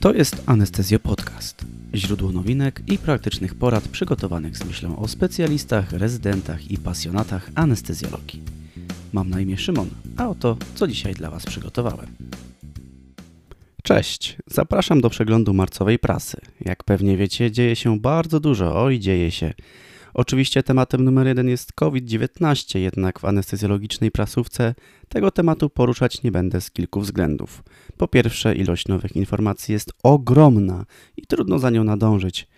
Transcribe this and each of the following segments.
To jest Anestezjo Podcast. Źródło nowinek i praktycznych porad przygotowanych z myślą o specjalistach, rezydentach i pasjonatach anestezjologii. Mam na imię Szymon, a oto co dzisiaj dla Was przygotowałem. Cześć, zapraszam do przeglądu marcowej prasy. Jak pewnie wiecie, dzieje się bardzo dużo, oj dzieje się. Oczywiście tematem numer jeden jest COVID-19, jednak w anestezjologicznej prasówce tego tematu poruszać nie będę z kilku względów. Po pierwsze, ilość nowych informacji jest ogromna i trudno za nią nadążyć.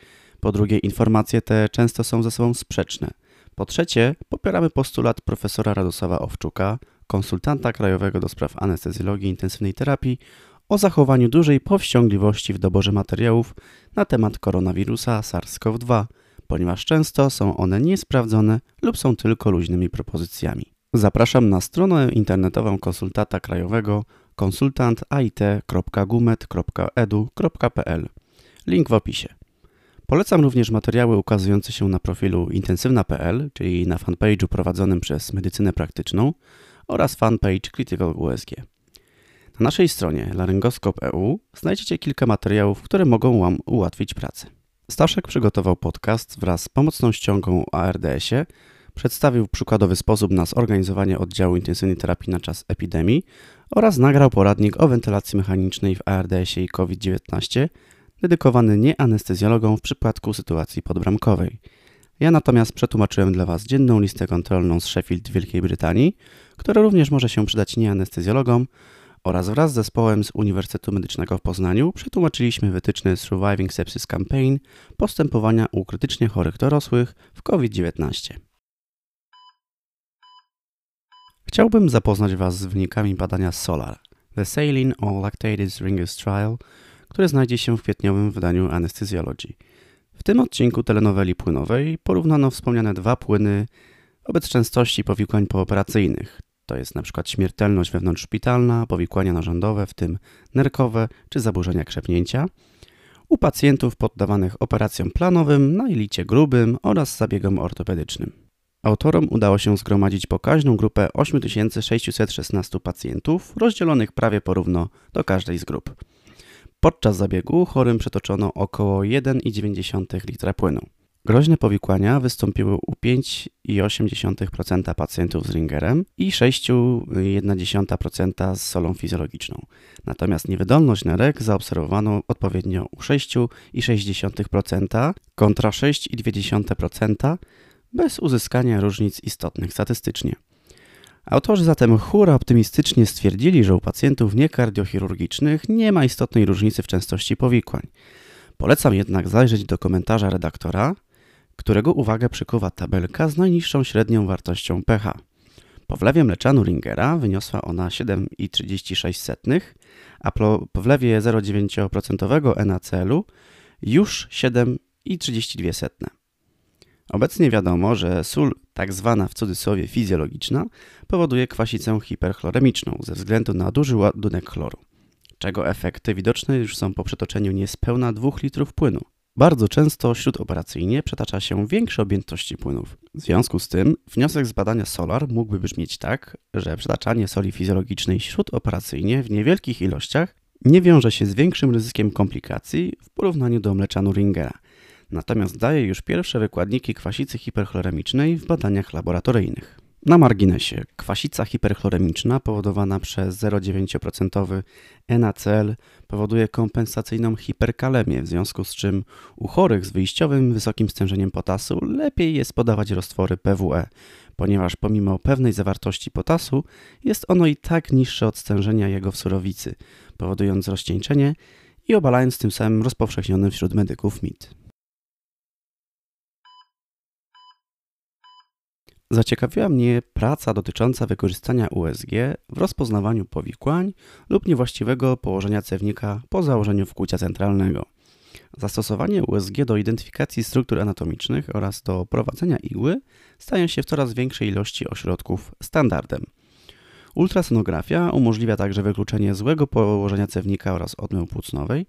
Po drugie, informacje te często są ze sobą sprzeczne. Po trzecie, popieramy postulat profesora Radosława Owczuka, konsultanta krajowego do spraw anestezjologii i intensywnej terapii, o zachowaniu dużej powściągliwości w doborze materiałów na temat koronawirusa SARS-CoV-2 ponieważ często są one niesprawdzone lub są tylko luźnymi propozycjami. Zapraszam na stronę internetową konsultanta krajowego konsultant.it.gumet.edu.pl. Link w opisie. Polecam również materiały ukazujące się na profilu intensywna.pl, czyli na fanpage'u prowadzonym przez medycynę praktyczną oraz fanpage Critical USG. Na naszej stronie laryngoskop.eu znajdziecie kilka materiałów, które mogą Wam ułatwić pracę. Staszek przygotował podcast wraz z pomocną ściągą ARDS-ie, przedstawił przykładowy sposób na zorganizowanie oddziału intensywnej terapii na czas epidemii oraz nagrał poradnik o wentylacji mechanicznej w ARDS-ie i COVID-19, dedykowany nieanestezjologom w przypadku sytuacji podbramkowej. Ja natomiast przetłumaczyłem dla Was dzienną listę kontrolną z Sheffield Wielkiej Brytanii, która również może się przydać nieanestezjologom, oraz wraz z zespołem z Uniwersytetu Medycznego w Poznaniu przetłumaczyliśmy wytyczne Surviving Sepsis Campaign postępowania u krytycznie chorych dorosłych w COVID-19. Chciałbym zapoznać Was z wynikami badania SOLAR, The Saline or Lactated Ringus Trial, które znajdzie się w kwietniowym wydaniu Anesthesiology. W tym odcinku telenoweli płynowej porównano wspomniane dwa płyny wobec częstości powikłań pooperacyjnych, to jest np. śmiertelność wewnątrzszpitalna, powikłania narządowe, w tym nerkowe czy zaburzenia krzepnięcia, u pacjentów poddawanych operacjom planowym na jelicie grubym oraz zabiegom ortopedycznym. Autorom udało się zgromadzić pokaźną grupę 8616 pacjentów, rozdzielonych prawie porówno do każdej z grup. Podczas zabiegu chorym przetoczono około 1,9 litra płynu. Groźne powikłania wystąpiły u 5,8% pacjentów z ringerem i 6,1% z solą fizjologiczną. Natomiast niewydolność nerek zaobserwowano odpowiednio u 6,6% kontra 6,2% bez uzyskania różnic istotnych statystycznie. Autorzy zatem hura optymistycznie stwierdzili, że u pacjentów niekardiochirurgicznych nie ma istotnej różnicy w częstości powikłań. Polecam jednak zajrzeć do komentarza redaktora, którego uwagę przykuwa tabelka z najniższą średnią wartością pH. Po wlewie mleczanu Ringera wyniosła ona 7,36, a po wlewie 0,9% NaCl-u już 7,32. Obecnie wiadomo, że sól, tak zwana w cudzysłowie fizjologiczna, powoduje kwasicę hiperchloremiczną ze względu na duży ładunek chloru, czego efekty widoczne już są po przetoczeniu niespełna 2 litrów płynu. Bardzo często śródoperacyjnie przetacza się większe objętości płynów. W związku z tym wniosek z badania SOLAR mógłby brzmieć tak, że przetaczanie soli fizjologicznej śródoperacyjnie w niewielkich ilościach nie wiąże się z większym ryzykiem komplikacji w porównaniu do mleczanu Ringera, natomiast daje już pierwsze wykładniki kwasicy hiperchloremicznej w badaniach laboratoryjnych. Na marginesie, kwasica hiperchloremiczna powodowana przez 0,9% NaCl powoduje kompensacyjną hiperkalemię, w związku z czym u chorych z wyjściowym wysokim stężeniem potasu lepiej jest podawać roztwory PWE, ponieważ pomimo pewnej zawartości potasu jest ono i tak niższe od stężenia jego w surowicy, powodując rozcieńczenie i obalając tym samym rozpowszechniony wśród medyków mit. Zaciekawiła mnie praca dotycząca wykorzystania USG w rozpoznawaniu powikłań lub niewłaściwego położenia cewnika po założeniu wkłucia centralnego. Zastosowanie USG do identyfikacji struktur anatomicznych oraz do prowadzenia igły stają się w coraz większej ilości ośrodków standardem. Ultrasonografia umożliwia także wykluczenie złego położenia cewnika oraz odmył płucnowej.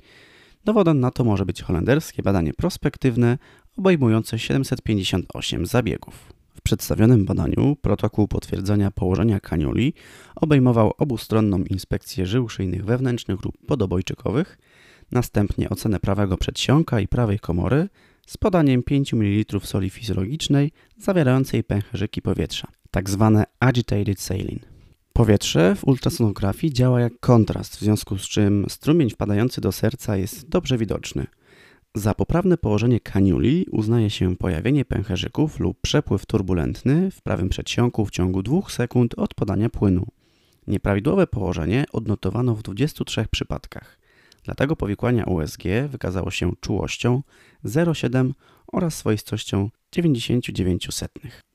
Dowodem na to może być holenderskie badanie prospektywne obejmujące 758 zabiegów przedstawionym badaniu protokół potwierdzenia położenia kaniuli obejmował obustronną inspekcję żył szyjnych wewnętrznych lub podobojczykowych, następnie ocenę prawego przedsionka i prawej komory z podaniem 5 ml soli fizjologicznej zawierającej pęcherzyki powietrza, tak zwane agitated saline. Powietrze w ultrasonografii działa jak kontrast, w związku z czym strumień wpadający do serca jest dobrze widoczny. Za poprawne położenie kaniuli uznaje się pojawienie pęcherzyków lub przepływ turbulentny w prawym przedsionku w ciągu 2 sekund od podania płynu. Nieprawidłowe położenie odnotowano w 23 przypadkach. Dlatego powikłania USG wykazało się czułością 0,7 oraz swoistością 99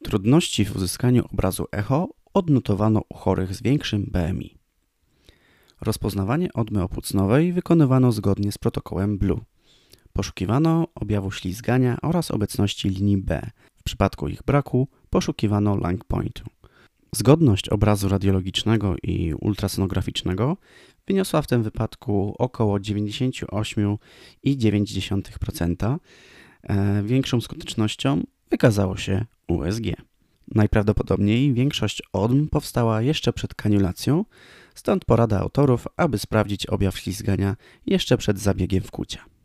Trudności w uzyskaniu obrazu echo odnotowano u chorych z większym BMI. Rozpoznawanie odmy opłucnowej wykonywano zgodnie z protokołem Blue. Poszukiwano objawu ślizgania oraz obecności linii B. W przypadku ich braku poszukiwano lung pointu. Zgodność obrazu radiologicznego i ultrasonograficznego wyniosła w tym wypadku około 98,9%. E, większą skutecznością wykazało się USG. Najprawdopodobniej większość odm powstała jeszcze przed kaniulacją, stąd porada autorów, aby sprawdzić objaw ślizgania jeszcze przed zabiegiem wkłucia.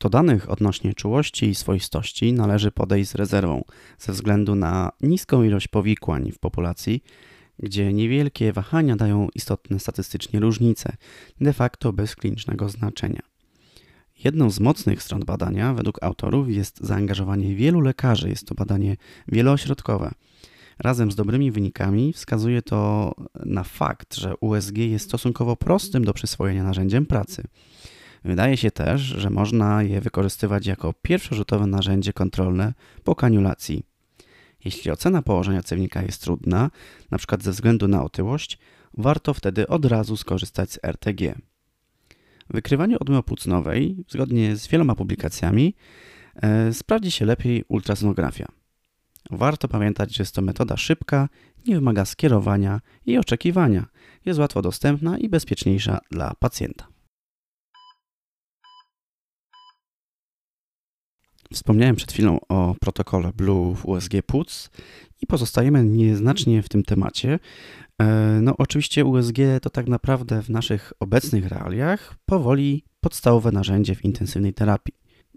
Do danych odnośnie czułości i swoistości należy podejść z rezerwą ze względu na niską ilość powikłań w populacji, gdzie niewielkie wahania dają istotne statystycznie różnice, de facto bez klinicznego znaczenia. Jedną z mocnych stron badania, według autorów, jest zaangażowanie wielu lekarzy. Jest to badanie wieloośrodkowe. Razem z dobrymi wynikami wskazuje to na fakt, że USG jest stosunkowo prostym do przyswojenia narzędziem pracy. Wydaje się też, że można je wykorzystywać jako pierwszorzutowe narzędzie kontrolne po kaniulacji. Jeśli ocena położenia cewnika jest trudna, np. ze względu na otyłość, warto wtedy od razu skorzystać z RTG. W wykrywaniu odmy płucnowej, zgodnie z wieloma publikacjami, e, sprawdzi się lepiej ultrasonografia. Warto pamiętać, że jest to metoda szybka, nie wymaga skierowania i oczekiwania, jest łatwo dostępna i bezpieczniejsza dla pacjenta. Wspomniałem przed chwilą o protokole Blue w USG płuc i pozostajemy nieznacznie w tym temacie. E, no, oczywiście USG to tak naprawdę w naszych obecnych realiach powoli podstawowe narzędzie w intensywnej terapii.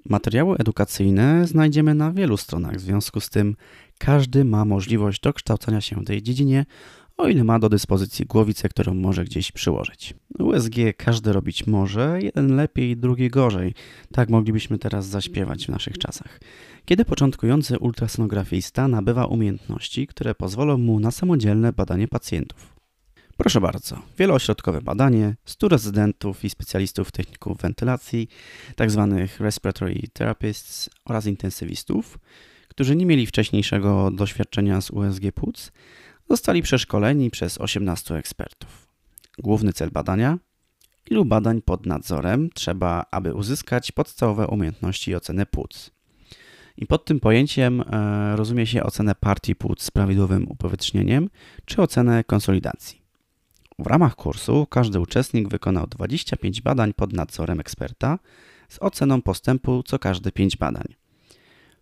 Materiały edukacyjne znajdziemy na wielu stronach, w związku z tym każdy ma możliwość dokształcania się w tej dziedzinie o ile ma do dyspozycji głowicę, którą może gdzieś przyłożyć. USG każdy robić może, jeden lepiej, drugi gorzej. Tak moglibyśmy teraz zaśpiewać w naszych czasach. Kiedy początkujący ultrasonografista nabywa umiejętności, które pozwolą mu na samodzielne badanie pacjentów. Proszę bardzo, wieloośrodkowe badanie 100 rezydentów i specjalistów techników wentylacji, tzw. Tak respiratory therapists oraz intensywistów, którzy nie mieli wcześniejszego doświadczenia z USG płuc, zostali przeszkoleni przez 18 ekspertów. Główny cel badania? Ilu badań pod nadzorem trzeba, aby uzyskać podstawowe umiejętności i ocenę płuc? I pod tym pojęciem e, rozumie się ocenę partii płuc z prawidłowym upowietrznieniem czy ocenę konsolidacji. W ramach kursu każdy uczestnik wykonał 25 badań pod nadzorem eksperta z oceną postępu co każde 5 badań.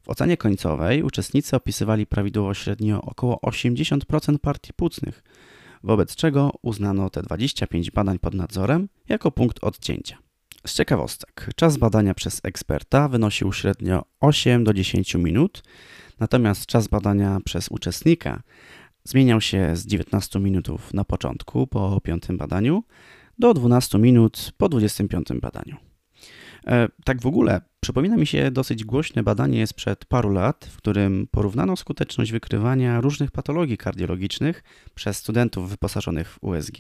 W ocenie końcowej uczestnicy opisywali prawidłowo średnio około 80% partii płucnych, wobec czego uznano te 25 badań pod nadzorem jako punkt odcięcia. Z ciekawostek, czas badania przez eksperta wynosił średnio 8 do 10 minut, natomiast czas badania przez uczestnika zmieniał się z 19 minut na początku po piątym badaniu do 12 minut po 25 badaniu. E, tak w ogóle przypomina mi się dosyć głośne badanie sprzed paru lat, w którym porównano skuteczność wykrywania różnych patologii kardiologicznych przez studentów wyposażonych w USG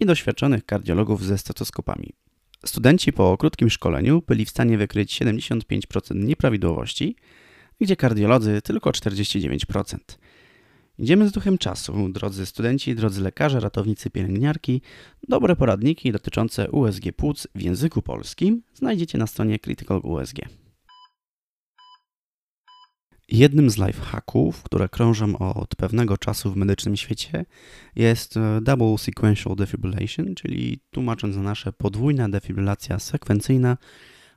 i doświadczonych kardiologów ze stetoskopami. Studenci po krótkim szkoleniu byli w stanie wykryć 75% nieprawidłowości, gdzie kardiolodzy tylko 49%. Idziemy z duchem czasu, drodzy studenci, drodzy lekarze, ratownicy, pielęgniarki. Dobre poradniki dotyczące USG płuc w języku polskim znajdziecie na stronie Critical USG. Jednym z lifehacków, które krążą od pewnego czasu w medycznym świecie, jest e, Double Sequential Defibrillation, czyli tłumacząc na nasze podwójna defibrylacja sekwencyjna,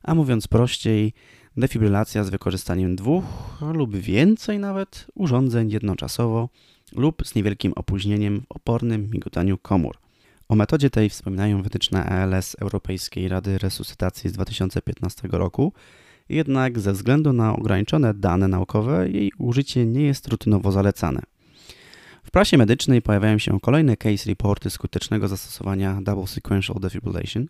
a mówiąc prościej, defibrylacja z wykorzystaniem dwóch lub więcej nawet urządzeń jednoczasowo lub z niewielkim opóźnieniem w opornym migotaniu komór. O metodzie tej wspominają wytyczne ELS Europejskiej Rady Resuscytacji z 2015 roku, jednak ze względu na ograniczone dane naukowe jej użycie nie jest rutynowo zalecane. W prasie medycznej pojawiają się kolejne case reporty skutecznego zastosowania Double Sequential Defibrillation.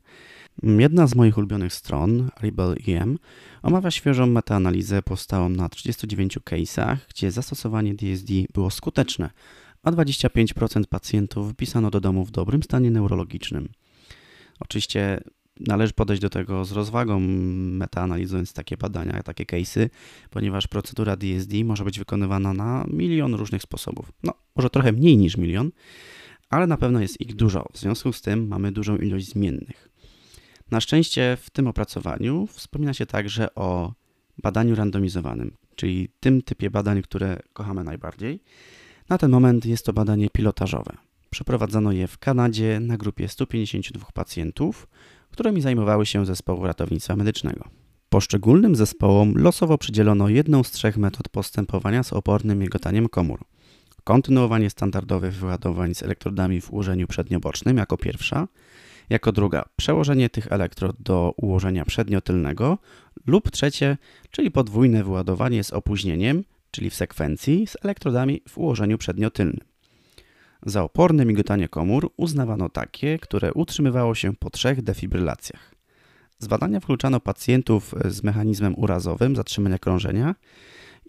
Jedna z moich ulubionych stron, Rebel EM, omawia świeżą metaanalizę powstałą na 39 case'ach, gdzie zastosowanie DSD było skuteczne, a 25% pacjentów wypisano do domu w dobrym stanie neurologicznym. Oczywiście należy podejść do tego z rozwagą, metaanalizując takie badania, takie case'y, ponieważ procedura DSD może być wykonywana na milion różnych sposobów. No, może trochę mniej niż milion, ale na pewno jest ich dużo. W związku z tym mamy dużą ilość zmiennych. Na szczęście w tym opracowaniu wspomina się także o badaniu randomizowanym, czyli tym typie badań, które kochamy najbardziej. Na ten moment jest to badanie pilotażowe. Przeprowadzono je w Kanadzie na grupie 152 pacjentów, którymi zajmowały się zespoły ratownictwa medycznego. Poszczególnym zespołom losowo przydzielono jedną z trzech metod postępowania z opornym migotaniem komór. Kontynuowanie standardowych wyładowań z elektrodami w ułożeniu przedniobocznym jako pierwsza, jako druga przełożenie tych elektrod do ułożenia przedniotylnego lub trzecie, czyli podwójne wyładowanie z opóźnieniem, czyli w sekwencji z elektrodami w ułożeniu przedniotylnym. Za oporne migotanie komór uznawano takie, które utrzymywało się po trzech defibrylacjach. Z badania wykluczano pacjentów z mechanizmem urazowym zatrzymania krążenia,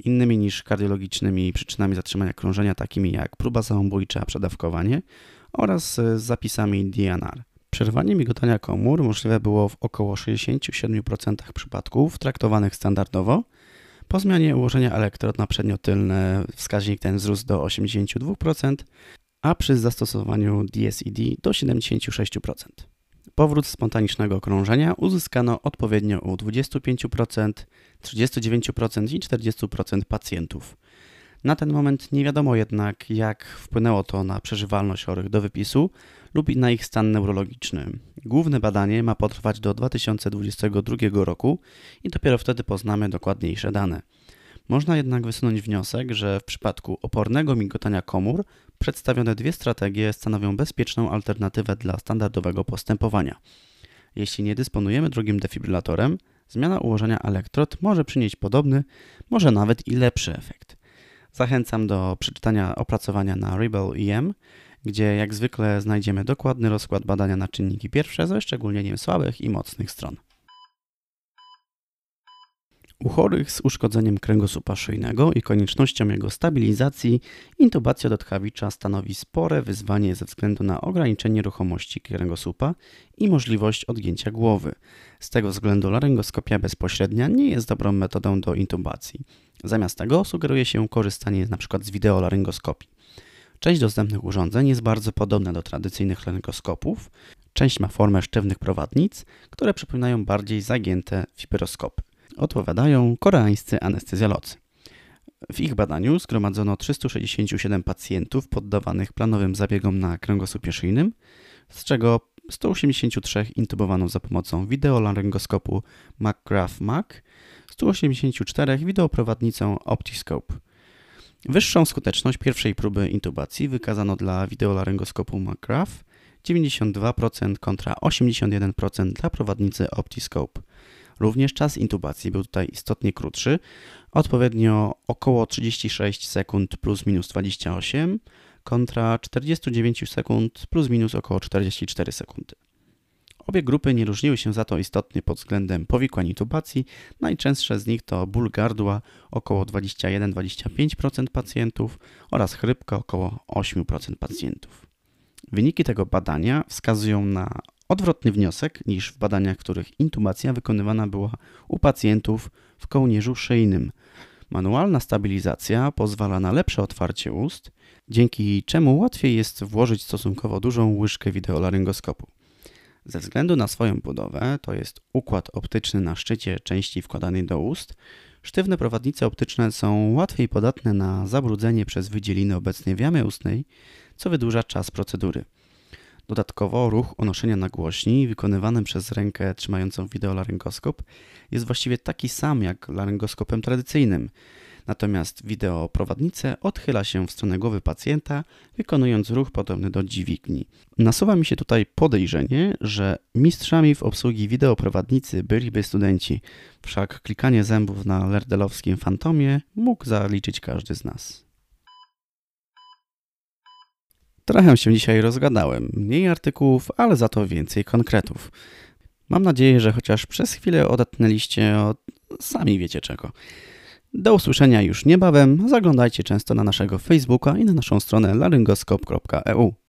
innymi niż kardiologicznymi przyczynami zatrzymania krążenia, takimi jak próba samobójcza, przedawkowanie oraz zapisami DNR. Przerwanie migotania komór możliwe było w około 67% przypadków traktowanych standardowo. Po zmianie ułożenia elektrod na przedniotylne wskaźnik ten wzrósł do 82%, a przy zastosowaniu DSED do 76%. Powrót spontanicznego krążenia uzyskano odpowiednio u 25%, 39% i 40% pacjentów. Na ten moment nie wiadomo jednak, jak wpłynęło to na przeżywalność chorych do wypisu lub na ich stan neurologiczny. Główne badanie ma potrwać do 2022 roku i dopiero wtedy poznamy dokładniejsze dane. Można jednak wysunąć wniosek, że w przypadku opornego migotania komór przedstawione dwie strategie stanowią bezpieczną alternatywę dla standardowego postępowania. Jeśli nie dysponujemy drugim defibrylatorem, zmiana ułożenia elektrod może przynieść podobny, może nawet i lepszy efekt. Zachęcam do przeczytania opracowania na Rebel EM, gdzie jak zwykle znajdziemy dokładny rozkład badania na czynniki pierwsze ze szczególnieniem słabych i mocnych stron. U chorych z uszkodzeniem kręgosłupa szyjnego i koniecznością jego stabilizacji, intubacja dotkawicza stanowi spore wyzwanie ze względu na ograniczenie ruchomości kręgosłupa i możliwość odgięcia głowy. Z tego względu laryngoskopia bezpośrednia nie jest dobrą metodą do intubacji. Zamiast tego sugeruje się korzystanie np. z wideolaryngoskopii. Część dostępnych urządzeń jest bardzo podobna do tradycyjnych laryngoskopów. Część ma formę sztywnych prowadnic, które przypominają bardziej zagięte fibroskopy odpowiadają koreańscy anestezjolodzy. W ich badaniu zgromadzono 367 pacjentów poddawanych planowym zabiegom na kręgosłupie szyjnym, z czego 183 intubowano za pomocą wideolaryngoskopu McGrath-Mac, 184 wideoprowadnicą Optiscope. Wyższą skuteczność pierwszej próby intubacji wykazano dla wideolaryngoskopu McGrath 92% kontra 81% dla prowadnicy Optiscope. Również czas intubacji był tutaj istotnie krótszy, odpowiednio około 36 sekund plus minus 28 kontra 49 sekund plus minus około 44 sekundy. Obie grupy nie różniły się za to istotnie pod względem powikłań intubacji. Najczęstsze z nich to ból gardła około 21-25% pacjentów oraz chrypka około 8% pacjentów. Wyniki tego badania wskazują na Odwrotny wniosek niż w badaniach, w których intubacja wykonywana była u pacjentów w kołnierzu szyjnym. Manualna stabilizacja pozwala na lepsze otwarcie ust, dzięki czemu łatwiej jest włożyć stosunkowo dużą łyżkę wideolaryngoskopu. Ze względu na swoją budowę, to jest układ optyczny na szczycie części wkładanej do ust, sztywne prowadnice optyczne są łatwiej podatne na zabrudzenie przez wydzieliny obecnej w jamie ustnej, co wydłuża czas procedury. Dodatkowo ruch unoszenia nagłośni wykonywany przez rękę trzymającą wideolaryngoskop jest właściwie taki sam jak laryngoskopem tradycyjnym. Natomiast wideoprowadnicę odchyla się w stronę głowy pacjenta, wykonując ruch podobny do dźwigni. Nasuwa mi się tutaj podejrzenie, że mistrzami w obsługi wideoprowadnicy byliby studenci, wszak klikanie zębów na lerdelowskim fantomie mógł zaliczyć każdy z nas. Trochę się dzisiaj rozgadałem. Mniej artykułów, ale za to więcej konkretów. Mam nadzieję, że chociaż przez chwilę odetnęliście od sami wiecie czego. Do usłyszenia już niebawem. Zaglądajcie często na naszego Facebooka i na naszą stronę laryngoskop.eu.